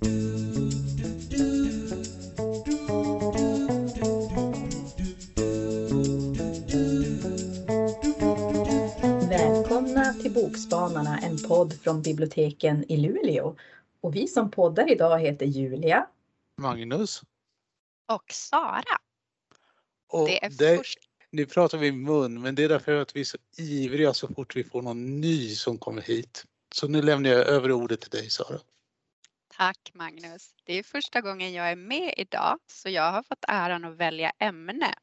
Välkomna till Bokspanarna, en podd från biblioteken i Luleå. Och vi som poddar idag heter Julia. Magnus. Och Sara. Och Det är det, först... Nu pratar vi mun, men det är därför att vi är så ivriga så fort vi får någon ny som kommer hit. Så nu lämnar jag över ordet till dig Sara. Tack Magnus. Det är första gången jag är med idag så jag har fått äran att välja ämne.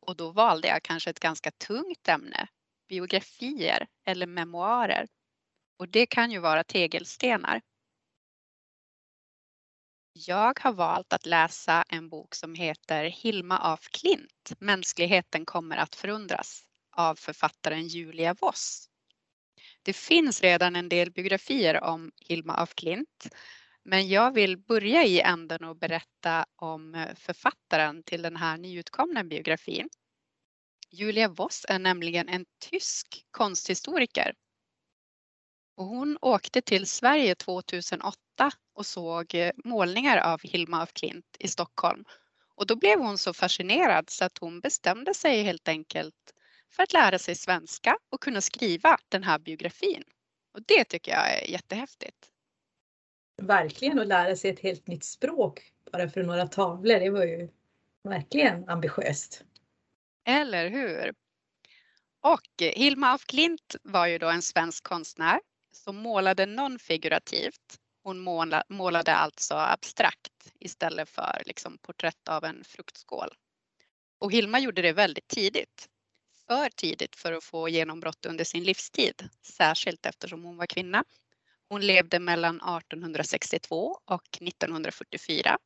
Och då valde jag kanske ett ganska tungt ämne. Biografier eller memoarer. Och det kan ju vara tegelstenar. Jag har valt att läsa en bok som heter Hilma af Klint, Mänskligheten kommer att förundras av författaren Julia Voss. Det finns redan en del biografier om Hilma af Klint, men jag vill börja i änden och berätta om eh, författaren till den här nyutkomna biografin. Julia Voss är nämligen en tysk konsthistoriker. Och hon åkte till Sverige 2008 och såg eh, målningar av Hilma af Klint i Stockholm. Och då blev hon så fascinerad så att hon bestämde sig helt enkelt för att lära sig svenska och kunna skriva den här biografin. Och det tycker jag är jättehäftigt. Verkligen att lära sig ett helt nytt språk bara för några tavlor. Det var ju verkligen ambitiöst. Eller hur? Och Hilma af Klint var ju då en svensk konstnär som målade non-figurativt. Hon målade alltså abstrakt istället för liksom porträtt av en fruktskål. Och Hilma gjorde det väldigt tidigt. För tidigt för att få genombrott under sin livstid, särskilt eftersom hon var kvinna. Hon levde mellan 1862 och 1944.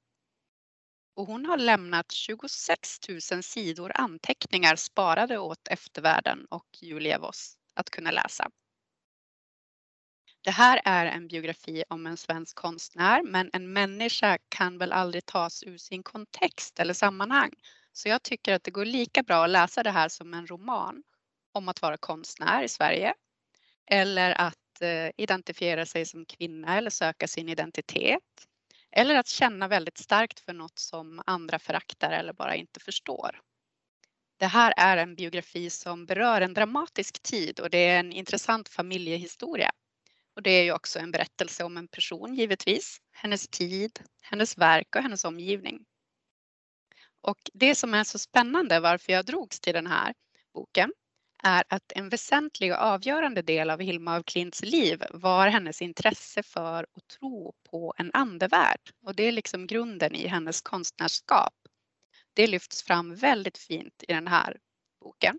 Och hon har lämnat 26 000 sidor anteckningar sparade åt eftervärlden och Julia Voss att kunna läsa. Det här är en biografi om en svensk konstnär, men en människa kan väl aldrig tas ur sin kontext eller sammanhang. Så jag tycker att det går lika bra att läsa det här som en roman om att vara konstnär i Sverige. Eller att Eh, identifiera sig som kvinna eller söka sin identitet. Eller att känna väldigt starkt för något som andra föraktar eller bara inte förstår. Det här är en biografi som berör en dramatisk tid och det är en intressant familjehistoria. Och det är ju också en berättelse om en person givetvis, hennes tid, hennes verk och hennes omgivning. Och det som är så spännande varför jag drogs till den här boken är att en väsentlig och avgörande del av Hilma af Klints liv var hennes intresse för och tro på en andevärld. Och det är liksom grunden i hennes konstnärskap. Det lyfts fram väldigt fint i den här boken.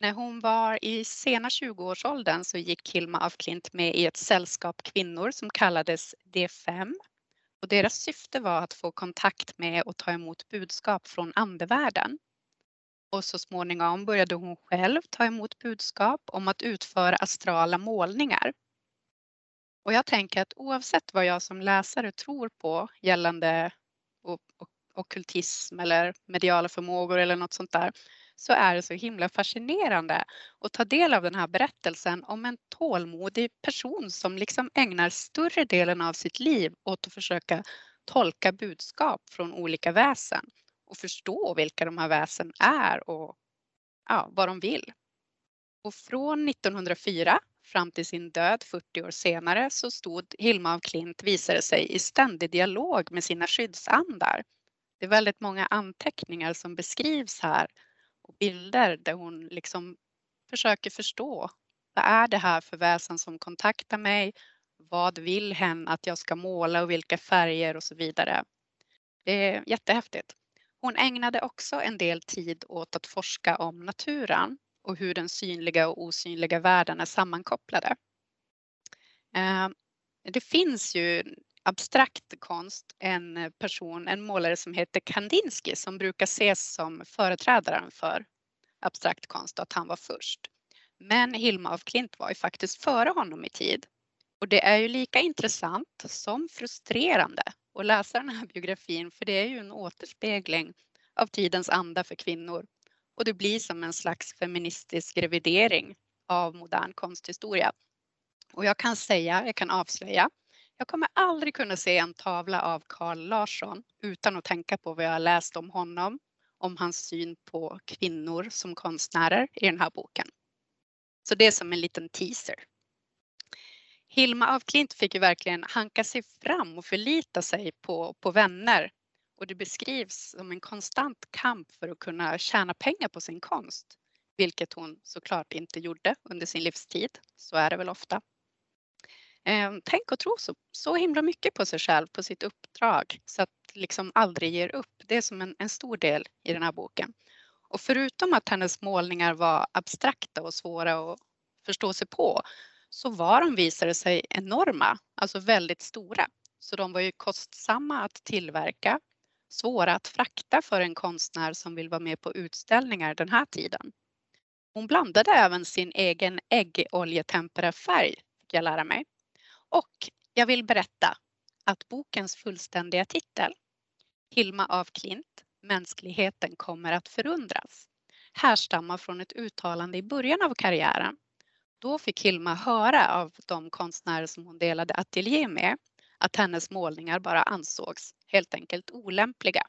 När hon var i sena 20-årsåldern så gick Hilma af Klint med i ett sällskap kvinnor som kallades D5. Och deras syfte var att få kontakt med och ta emot budskap från andevärlden. Och så småningom började hon själv ta emot budskap om att utföra astrala målningar. Och jag tänker att oavsett vad jag som läsare tror på gällande okultism eller mediala förmågor eller något sånt där så är det så himla fascinerande att ta del av den här berättelsen om en tålmodig person som liksom ägnar större delen av sitt liv åt att försöka tolka budskap från olika väsen och förstå vilka de här väsen är och ja, vad de vill. Och från 1904 fram till sin död 40 år senare så stod Hilma af Klint visade sig i ständig dialog med sina skyddsandar. Det är väldigt många anteckningar som beskrivs här och bilder där hon liksom försöker förstå. Vad är det här för väsen som kontaktar mig? Vad vill hen att jag ska måla och vilka färger och så vidare. Det är jättehäftigt. Hon ägnade också en del tid åt att forska om naturen och hur den synliga och osynliga världen är sammankopplade. Ehm, det finns ju abstrakt konst en person, en målare som heter Kandinsky som brukar ses som företrädaren för abstrakt konst och att han var först. Men Hilma af Klint var ju faktiskt före honom i tid. Och det är ju lika intressant som frustrerande att läsa den här biografin för det är ju en återspegling av tidens anda för kvinnor. Och det blir som en slags feministisk revidering av modern konsthistoria. Och jag kan säga, jag kan avslöja, Jag kommer aldrig kunna se en tavla av Carl Larsson utan att tänka på vad jag har läst om honom, om hans syn på kvinnor som konstnärer i den här boken. Så det är som en liten teaser. Hilma af Klint fick ju verkligen hanka sig fram och förlita sig på, på vänner och det beskrivs som en konstant kamp för att kunna tjäna pengar på sin konst, vilket hon såklart inte gjorde under sin livstid. Så är det väl ofta. Ehm, tänk och tro så, så himla mycket på sig själv, på sitt uppdrag, så att liksom aldrig ger upp. Det är som en, en stor del i den här boken. Och förutom att hennes målningar var abstrakta och svåra att förstå sig på, så var de, visade sig, enorma, alltså väldigt stora. Så de var ju kostsamma att tillverka, svåra att frakta för en konstnär som vill vara med på utställningar den här tiden. Hon blandade även sin egen äggoljetemperafärg, fick jag lära mig. Och jag vill berätta att bokens fullständiga titel, Hilma af Klint, Mänskligheten kommer att förundras, härstammar från ett uttalande i början av karriären. Då fick Hilma höra av de konstnärer som hon delade ateljé med att hennes målningar bara ansågs helt enkelt olämpliga.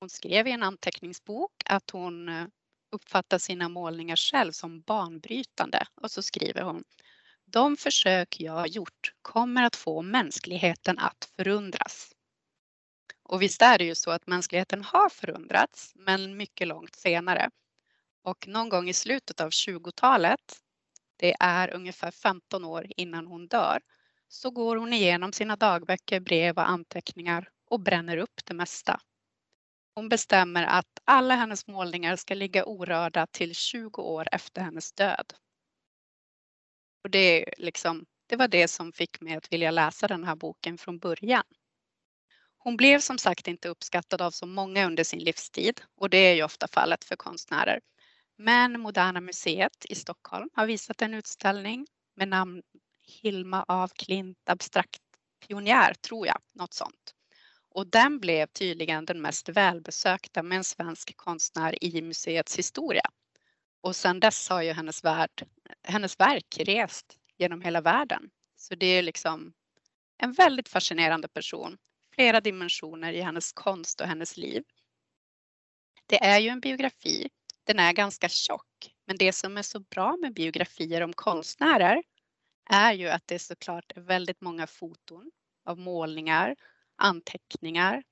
Hon skrev i en anteckningsbok att hon eh, uppfattar sina målningar själv som banbrytande och så skriver hon de försök jag gjort kommer att få mänskligheten att förundras. Och visst är det ju så att mänskligheten har förundrats, men mycket långt senare. Och någon gång i slutet av 20-talet, det är ungefär 15 år innan hon dör, så går hon igenom sina dagböcker, brev och anteckningar och bränner upp det mesta. Hon bestämmer att alla hennes målningar ska ligga orörda till 20 år efter hennes död. Och det, liksom, det var det som fick mig att vilja läsa den här boken från början. Hon blev som sagt inte uppskattad av så många under sin livstid och det är ju ofta fallet för konstnärer. Men Moderna Museet i Stockholm har visat en utställning med namn Hilma af Klint abstrakt pionjär, tror jag, något sånt. Och den blev tydligen den mest välbesökta med en svensk konstnär i museets historia. Och sedan dess har ju hennes, värld, hennes verk rest genom hela världen. Så det är liksom en väldigt fascinerande person. Flera dimensioner i hennes konst och hennes liv. Det är ju en biografi. Den är ganska tjock, men det som är så bra med biografier om konstnärer är ju att det såklart är väldigt många foton av målningar, anteckningar,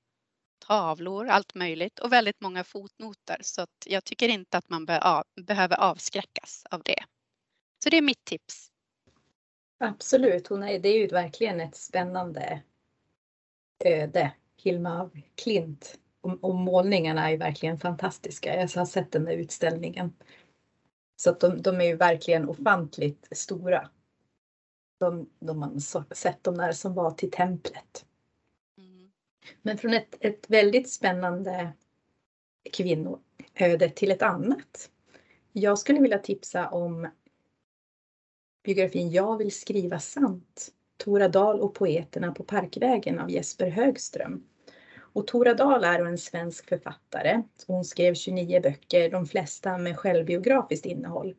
tavlor, allt möjligt och väldigt många fotnoter. Så att jag tycker inte att man be behöver avskräckas av det. Så det är mitt tips. Absolut, hon är, det är ju verkligen ett spännande öde. Hilma av Klint. Och, och målningarna är verkligen fantastiska. Jag har sett den där utställningen. Så att de, de är ju verkligen ofantligt stora. De, de man sett de där som var till templet. Men från ett, ett väldigt spännande kvinnoöde till ett annat. Jag skulle vilja tipsa om biografin Jag vill skriva sant. Tora Dahl och poeterna på Parkvägen av Jesper Högström. Och Tora Dahl är en svensk författare. Hon skrev 29 böcker, de flesta med självbiografiskt innehåll.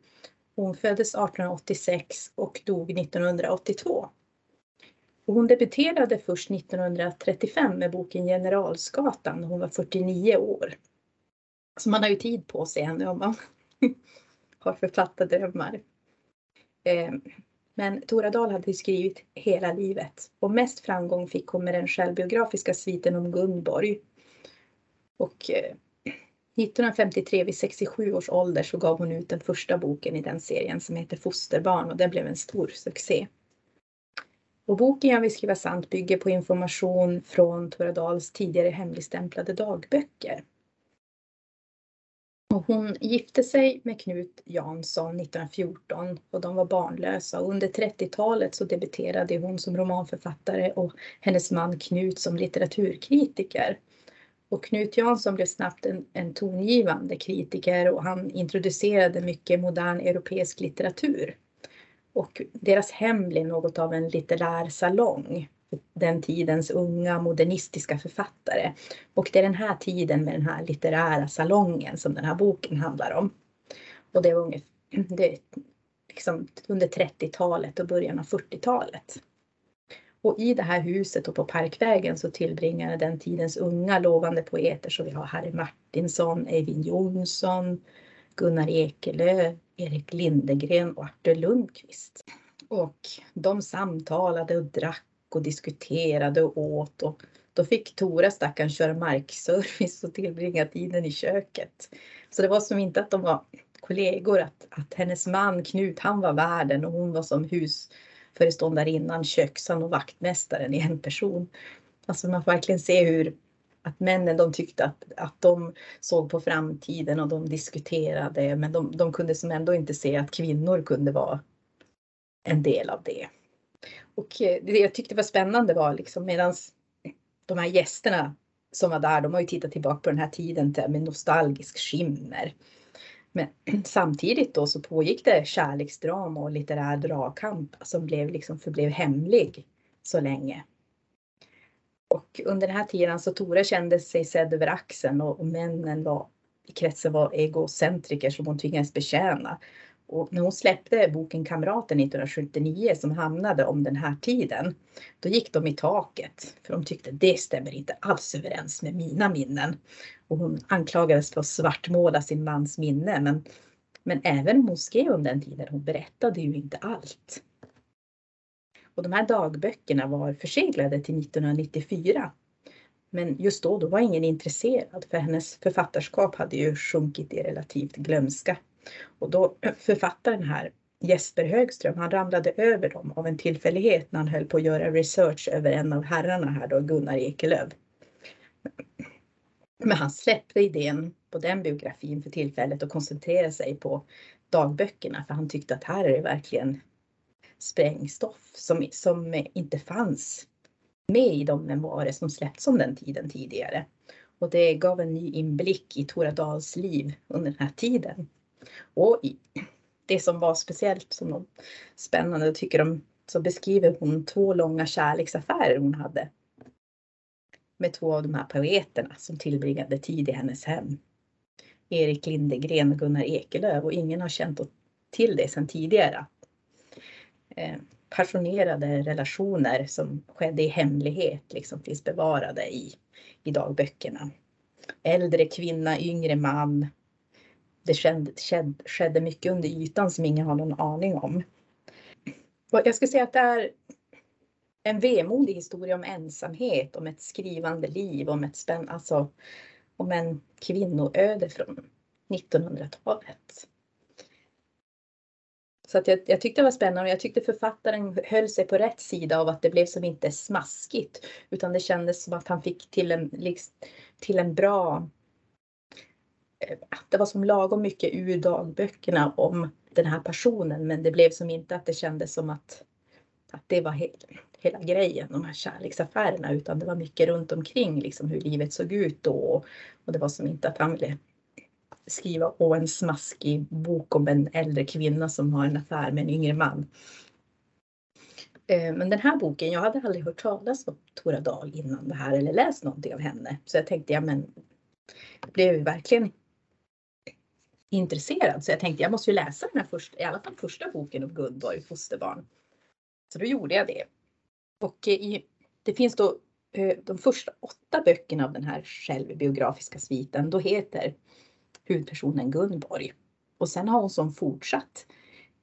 Hon föddes 1886 och dog 1982. Och hon debuterade först 1935 med boken Generalsgatan när hon var 49 år. Så man har ju tid på sig ännu om man har författardrömmar. Ehm, men Tora Dahl hade skrivit hela livet och mest framgång fick hon med den självbiografiska sviten om Gunborg. Och eh, 1953 vid 67 års ålder så gav hon ut den första boken i den serien som heter Fosterbarn och den blev en stor succé. Och boken Jag vill skriva sant bygger på information från Tora Dahls tidigare hemligstämplade dagböcker. Och hon gifte sig med Knut Jansson 1914 och de var barnlösa. Och under 30-talet så debuterade hon som romanförfattare och hennes man Knut som litteraturkritiker. Och Knut Jansson blev snabbt en, en tongivande kritiker och han introducerade mycket modern europeisk litteratur. Och deras hem blev något av en litterär salong den tidens unga modernistiska författare. Och det är den här tiden med den här litterära salongen som den här boken handlar om. Och det var ungefär, det liksom under 30-talet och början av 40-talet. Och i det här huset och på Parkvägen så tillbringade den tidens unga lovande poeter så vi har Harry Martinsson, Eivind Jonsson, Gunnar Ekelöf, Erik Lindegren och Artur Lundqvist. Och de samtalade och drack och diskuterade och åt och då fick Tora stackaren köra markservice och tillbringa tiden i köket. Så det var som inte att de var kollegor, att, att hennes man Knut han var värden och hon var som husföreståndarinnan, köksan och vaktmästaren i en person. Alltså man får verkligen se hur att männen de tyckte att, att de såg på framtiden och de diskuterade men de, de kunde som ändå inte se att kvinnor kunde vara en del av det. Och eh, det jag tyckte var spännande var liksom medans de här gästerna som var där, de har ju tittat tillbaka på den här tiden med nostalgisk skimmer. Men samtidigt då så pågick det kärleksdrama och litterär dragkamp som blev liksom förblev hemlig så länge. Och under den här tiden så Tora kände sig sedd över axeln och, och männen var, i kretsen var egocentriker som hon tvingades betjäna. Och när hon släppte boken Kamraten 1979 som hamnade om den här tiden, då gick de i taket för de tyckte det stämmer inte alls överens med mina minnen. Och hon anklagades för att svartmåla sin mans minne. Men, men även om hon skrev om den tiden, hon berättade ju inte allt. Och de här dagböckerna var förseglade till 1994. Men just då, då var ingen intresserad för hennes författarskap hade ju sjunkit i relativt glömska. Och då författaren här, Jesper Högström, han ramlade över dem av en tillfällighet när han höll på att göra research över en av herrarna här då, Gunnar Ekelöf. Men han släppte idén på den biografin för tillfället och koncentrerade sig på dagböckerna för han tyckte att här är det verkligen sprängstoff som, som inte fanns med i de memoarer som släppts om den tiden tidigare. Och det gav en ny inblick i Tora Dahls liv under den här tiden. Och det som var speciellt som spännande tycker de så beskriver hon två långa kärleksaffärer hon hade. Med två av de här poeterna som tillbringade tid i hennes hem. Erik Lindegren och Gunnar Ekelöf och ingen har känt till det sedan tidigare. Eh, passionerade relationer som skedde i hemlighet liksom finns bevarade i, i dagböckerna. Äldre kvinna, yngre man, det skedde, skedde mycket under ytan som ingen har någon aning om. Jag skulle säga att det är en vemodig historia om ensamhet, om ett skrivande liv, om ett spänn, alltså om en kvinnoöde från 1900-talet. Så att jag, jag, tyckte det var spännande och jag tyckte författaren höll sig på rätt sida av att det blev som inte smaskigt utan det kändes som att han fick till en, liksom, till en bra Eh, att det var som lagom mycket ur dagböckerna om den här personen men det blev som inte att det kändes som att, att det var he hela grejen, de här kärleksaffärerna utan det var mycket runt omkring liksom hur livet såg ut då och det var som inte att han ville skriva på en smaskig bok om en äldre kvinna som har en affär med en yngre man. Eh, men den här boken, jag hade aldrig hört talas om Tora Dahl innan det här eller läst någonting av henne. Så jag tänkte, ja men det blev verkligen intresserad så jag tänkte jag måste ju läsa den här första, i alla fall första boken om Gunborg, fosterbarn. Så då gjorde jag det. Och eh, i, det finns då eh, de första åtta böckerna av den här självbiografiska sviten, då heter huvudpersonen Gunborg. Och sen har hon som fortsatt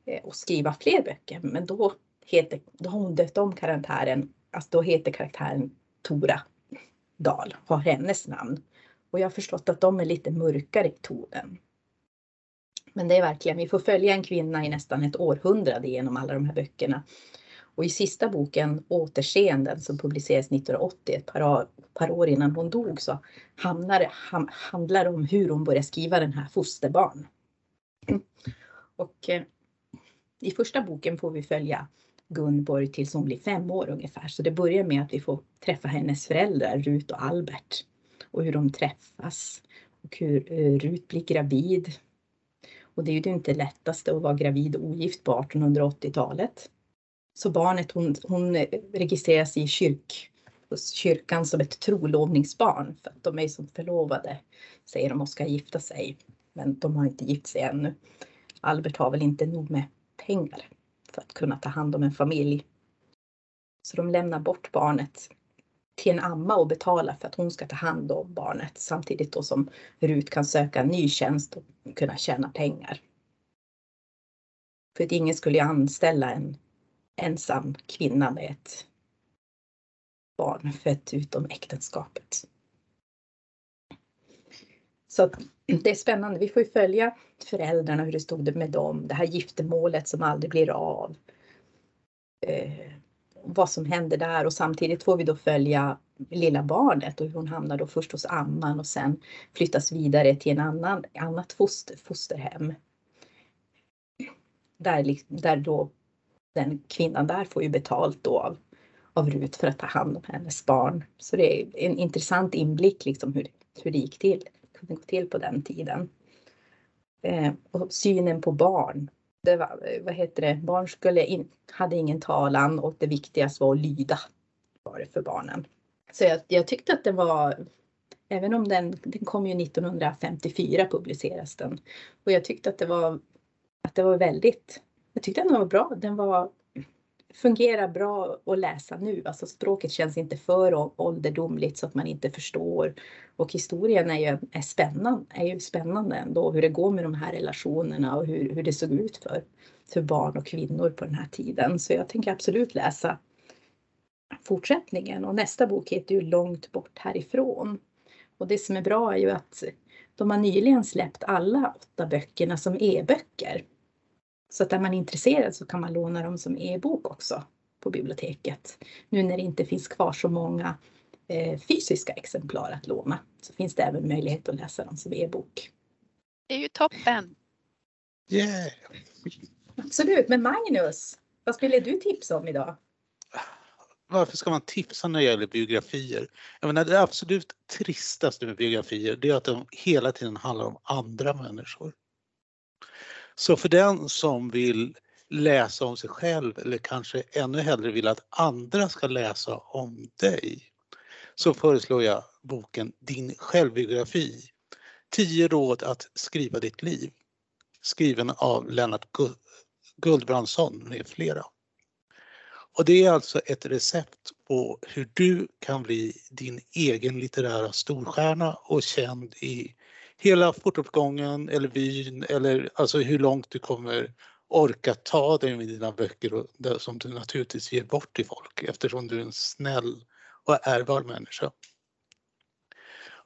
eh, att skriva fler böcker, men då, heter, då har hon döpt om karaktären, alltså då heter karaktären Tora Dahl, har hennes namn. Och jag har förstått att de är lite mörkare i tonen. Men det är verkligen, vi får följa en kvinna i nästan ett århundrade genom alla de här böckerna. Och i sista boken Återseenden som publicerades 1980, ett par, par år innan hon dog, så hamnar, ham, handlar det om hur hon börjar skriva den här Fosterbarn. Och eh, i första boken får vi följa Gunborg tills hon blir fem år ungefär. Så det börjar med att vi får träffa hennes föräldrar Rut och Albert och hur de träffas och hur eh, Rut blir gravid och det är ju inte lättaste att vara gravid och ogift på 1880-talet. Så barnet hon, hon registreras i kyrk, hos kyrkan som ett trolovningsbarn för att de är som förlovade, säger de och ska gifta sig. Men de har inte gift sig ännu. Albert har väl inte nog med pengar för att kunna ta hand om en familj. Så de lämnar bort barnet till en amma och betala för att hon ska ta hand om barnet samtidigt då som Rut kan söka en ny tjänst och kunna tjäna pengar. För att ingen skulle anställa en ensam kvinna med ett barn fött utom äktenskapet. Så det är spännande. Vi får ju följa föräldrarna, hur det stod med dem, det här giftermålet som aldrig blir av. Eh, vad som händer där och samtidigt får vi då följa lilla barnet och hur hon hamnar då först hos amman och sen flyttas vidare till en annan, annat foster, fosterhem. Där, där då den kvinnan där får ju betalt då av, av Rut för att ta hand om hennes barn. Så det är en intressant inblick liksom hur, hur det gick till, kunde gå till på den tiden. Eh, och synen på barn. Det var, vad heter det, barn skulle in, hade ingen talan och det viktigaste var att lyda var det för barnen. Så jag, jag tyckte att det var, även om den, den kom ju 1954 publiceras den. Och jag tyckte att det var, att det var väldigt, jag tyckte att den var bra. Den var, fungerar bra att läsa nu. Alltså språket känns inte för ålderdomligt så att man inte förstår. Och historien är ju, är spännande, är ju spännande ändå hur det går med de här relationerna och hur, hur det såg ut för, för barn och kvinnor på den här tiden. Så jag tänker absolut läsa fortsättningen och nästa bok heter ju Långt bort härifrån. Och det som är bra är ju att de har nyligen släppt alla åtta böckerna som e-böcker. Så att är man intresserad så kan man låna dem som e-bok också på biblioteket. Nu när det inte finns kvar så många eh, fysiska exemplar att låna så finns det även möjlighet att läsa dem som e-bok. Det är ju toppen! Yeah! Absolut, men Magnus, vad skulle du tipsa om idag? varför ska man tipsa när det gäller biografier? Jag menar, det absolut tristaste med biografier det är att de hela tiden handlar om andra människor. Så för den som vill läsa om sig själv eller kanske ännu hellre vill att andra ska läsa om dig så föreslår jag boken Din självbiografi. 10 råd att skriva ditt liv. Skriven av Lennart Guldbrandsson med flera. Och det är alltså ett recept på hur du kan bli din egen litterära storstjärna och känd i hela fortuppgången eller vyn eller alltså hur långt du kommer orka ta dig med dina böcker och det som du naturligtvis ger bort till folk eftersom du är en snäll och ärbar människa.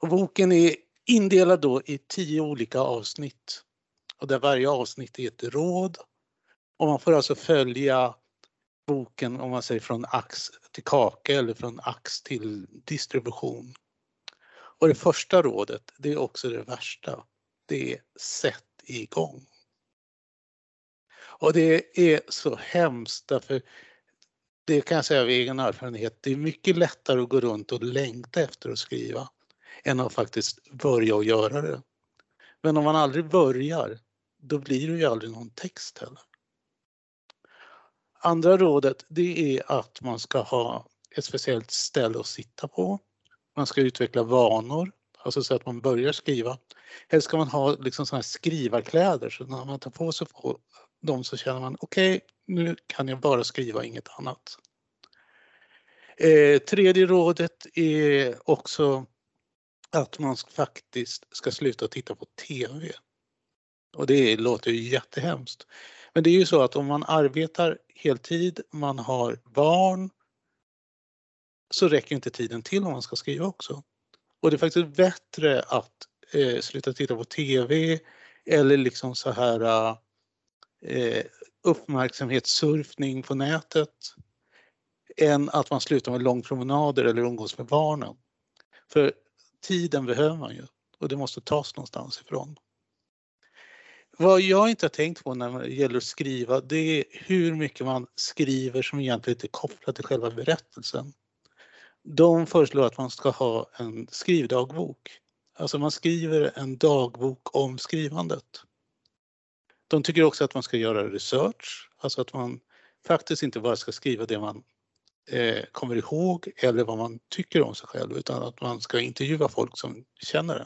Och boken är indelad då i tio olika avsnitt och där varje avsnitt är ett råd. Och man får alltså följa boken om man säger från ax till kaka eller från ax till distribution. Och det första rådet, det är också det värsta. Det är sätt igång. Och det är så hemskt därför det kan jag säga av egen erfarenhet, det är mycket lättare att gå runt och längta efter att skriva än att faktiskt börja och göra det. Men om man aldrig börjar, då blir det ju aldrig någon text heller. Andra rådet det är att man ska ha ett speciellt ställe att sitta på. Man ska utveckla vanor, alltså så att man börjar skriva. Helst ska man ha liksom såna här skrivarkläder så när man tar på sig dem så känner man okej, okay, nu kan jag bara skriva, inget annat. Eh, tredje rådet är också att man faktiskt ska sluta titta på TV. Och det låter ju jättehemskt. Men det är ju så att om man arbetar heltid, man har barn, så räcker inte tiden till om man ska skriva också. Och det är faktiskt bättre att eh, sluta titta på TV eller liksom så här eh, uppmärksamhetssurfning på nätet än att man slutar med långpromenader eller umgås med barnen. För tiden behöver man ju och det måste tas någonstans ifrån. Vad jag inte har tänkt på när det gäller att skriva det är hur mycket man skriver som egentligen inte är kopplat till själva berättelsen. De föreslår att man ska ha en skrivdagbok. Alltså man skriver en dagbok om skrivandet. De tycker också att man ska göra research, alltså att man faktiskt inte bara ska skriva det man eh, kommer ihåg eller vad man tycker om sig själv utan att man ska intervjua folk som känner en.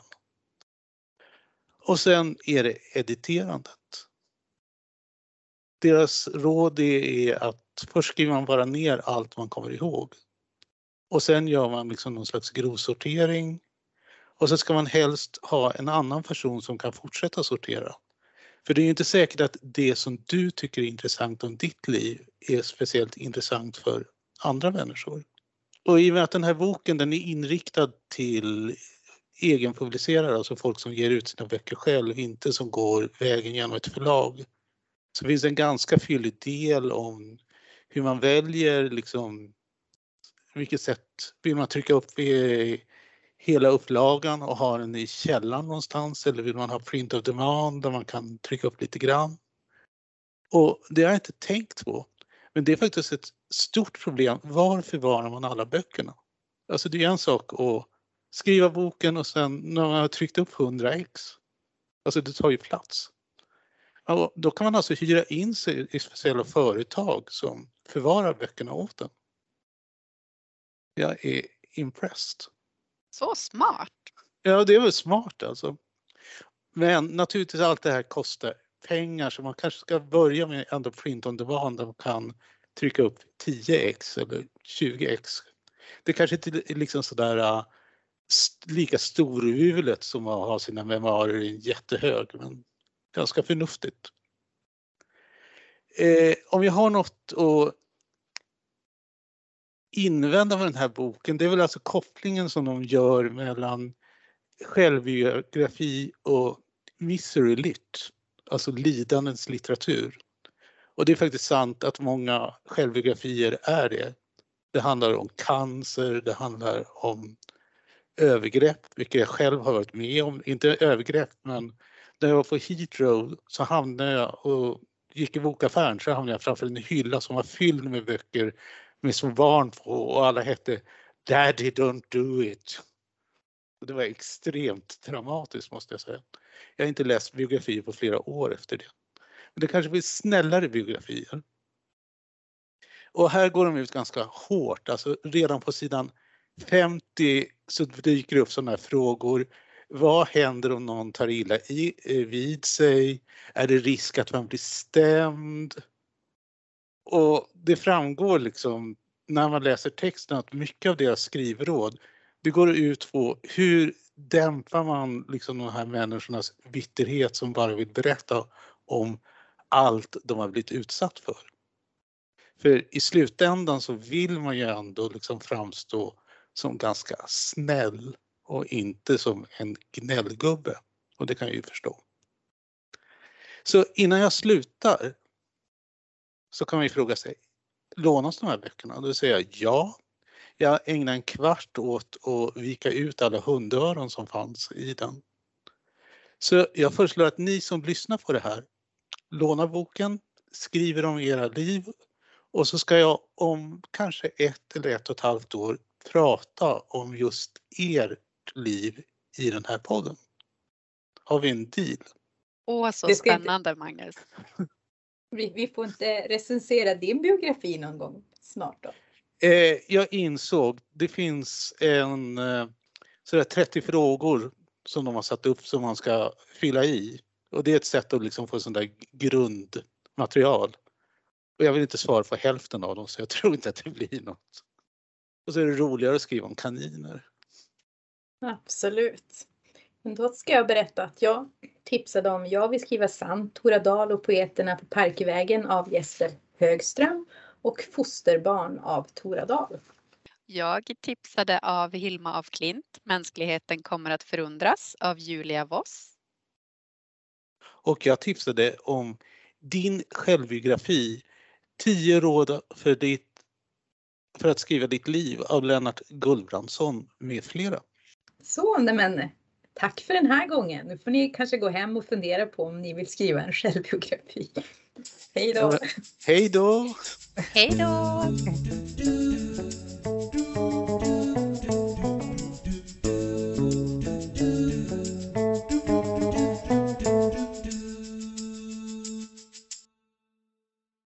Och sen är det editerandet. Deras råd är att att först skriver man bara ner allt man kommer ihåg. Och sen gör man liksom någon slags grovsortering. Och så ska man helst ha en annan person som kan fortsätta sortera. För det är ju inte säkert att det som du tycker är intressant om ditt liv är speciellt intressant för andra människor. Och i och med att den här boken den är inriktad till egenpublicerare, alltså folk som ger ut sina böcker själv, inte som går vägen genom ett förlag. Så finns det en ganska fyllig del om hur man väljer liksom vilket sätt vill man trycka upp hela upplagan och ha den i källan någonstans eller vill man ha print of demand där man kan trycka upp lite grann? Och det har jag inte tänkt på. Men det är faktiskt ett stort problem. Var förvarar man alla böckerna? Alltså det är en sak att skriva boken och sen när man har tryckt upp 100 ex. Alltså det tar ju plats. Och då kan man alltså hyra in sig i speciella företag som förvarar böckerna åt en. Jag är impressed. Så smart! Ja, det är väl smart alltså. Men naturligtvis allt det här kostar pengar så man kanske ska börja med ändå print on demand där man kan trycka upp 10 ex eller 20 ex. Det kanske inte är liksom sådär uh, lika storvulet som att ha sina memoarer i en jättehög men ganska förnuftigt. Eh, om jag har något att invända med den här boken, det är väl alltså kopplingen som de gör mellan självbiografi och misery lit, alltså lidandets litteratur. Och det är faktiskt sant att många självbiografier är det. Det handlar om cancer, det handlar om övergrepp, vilket jag själv har varit med om. Inte övergrepp, men när jag var på Heathrow så hamnade jag och gick i bokaffären så hamnade jag framför en hylla som var fylld med böcker med små barn på och alla hette Daddy don't do it. Det var extremt traumatiskt måste jag säga. Jag har inte läst biografier på flera år efter det. Men det kanske blir snällare biografier. Och här går de ut ganska hårt, alltså redan på sidan 50 så dyker det upp sådana här frågor. Vad händer om någon tar illa i, eh, vid sig? Är det risk att man blir stämd? Och det framgår liksom när man läser texten att mycket av deras skrivråd det går ut på hur dämpar man liksom de här människornas bitterhet som bara vill berätta om allt de har blivit utsatt för. För i slutändan så vill man ju ändå liksom framstå som ganska snäll och inte som en gnällgubbe. Och det kan jag ju förstå. Så innan jag slutar så kan man ju fråga sig, lånas de här böckerna? Då säger jag ja. Jag ägnade en kvart åt att vika ut alla hundöron som fanns i den. Så jag föreslår att ni som lyssnar på det här lånar boken, skriver om era liv och så ska jag om kanske ett eller ett och ett halvt år prata om just ert liv i den här podden. Har vi en deal? Åh, så spännande. Magnus. Vi, vi, får inte recensera din biografi någon gång snart då? Eh, jag insåg, det finns en eh, sådär 30 frågor som de har satt upp som man ska fylla i. Och det är ett sätt att liksom få sånt där grundmaterial. Och jag vill inte svara på hälften av dem så jag tror inte att det blir något. Och så är det roligare att skriva om kaniner. Absolut. Men då ska jag berätta att jag tipsade om Jag vill skriva sant, Tora Dahl och poeterna på Parkvägen av Jesper Högström och Fosterbarn av Tora Dahl. Jag tipsade av Hilma af Klint, Mänskligheten kommer att förundras av Julia Voss. Och jag tipsade om din självbiografi 10 råd för, ditt, för att skriva ditt liv av Lennart Gullbrandsson med flera. Så, men tack för den här gången. Nu får ni kanske gå hem och fundera på om ni vill skriva en självbiografi. Hej då! Hej då! Hej då!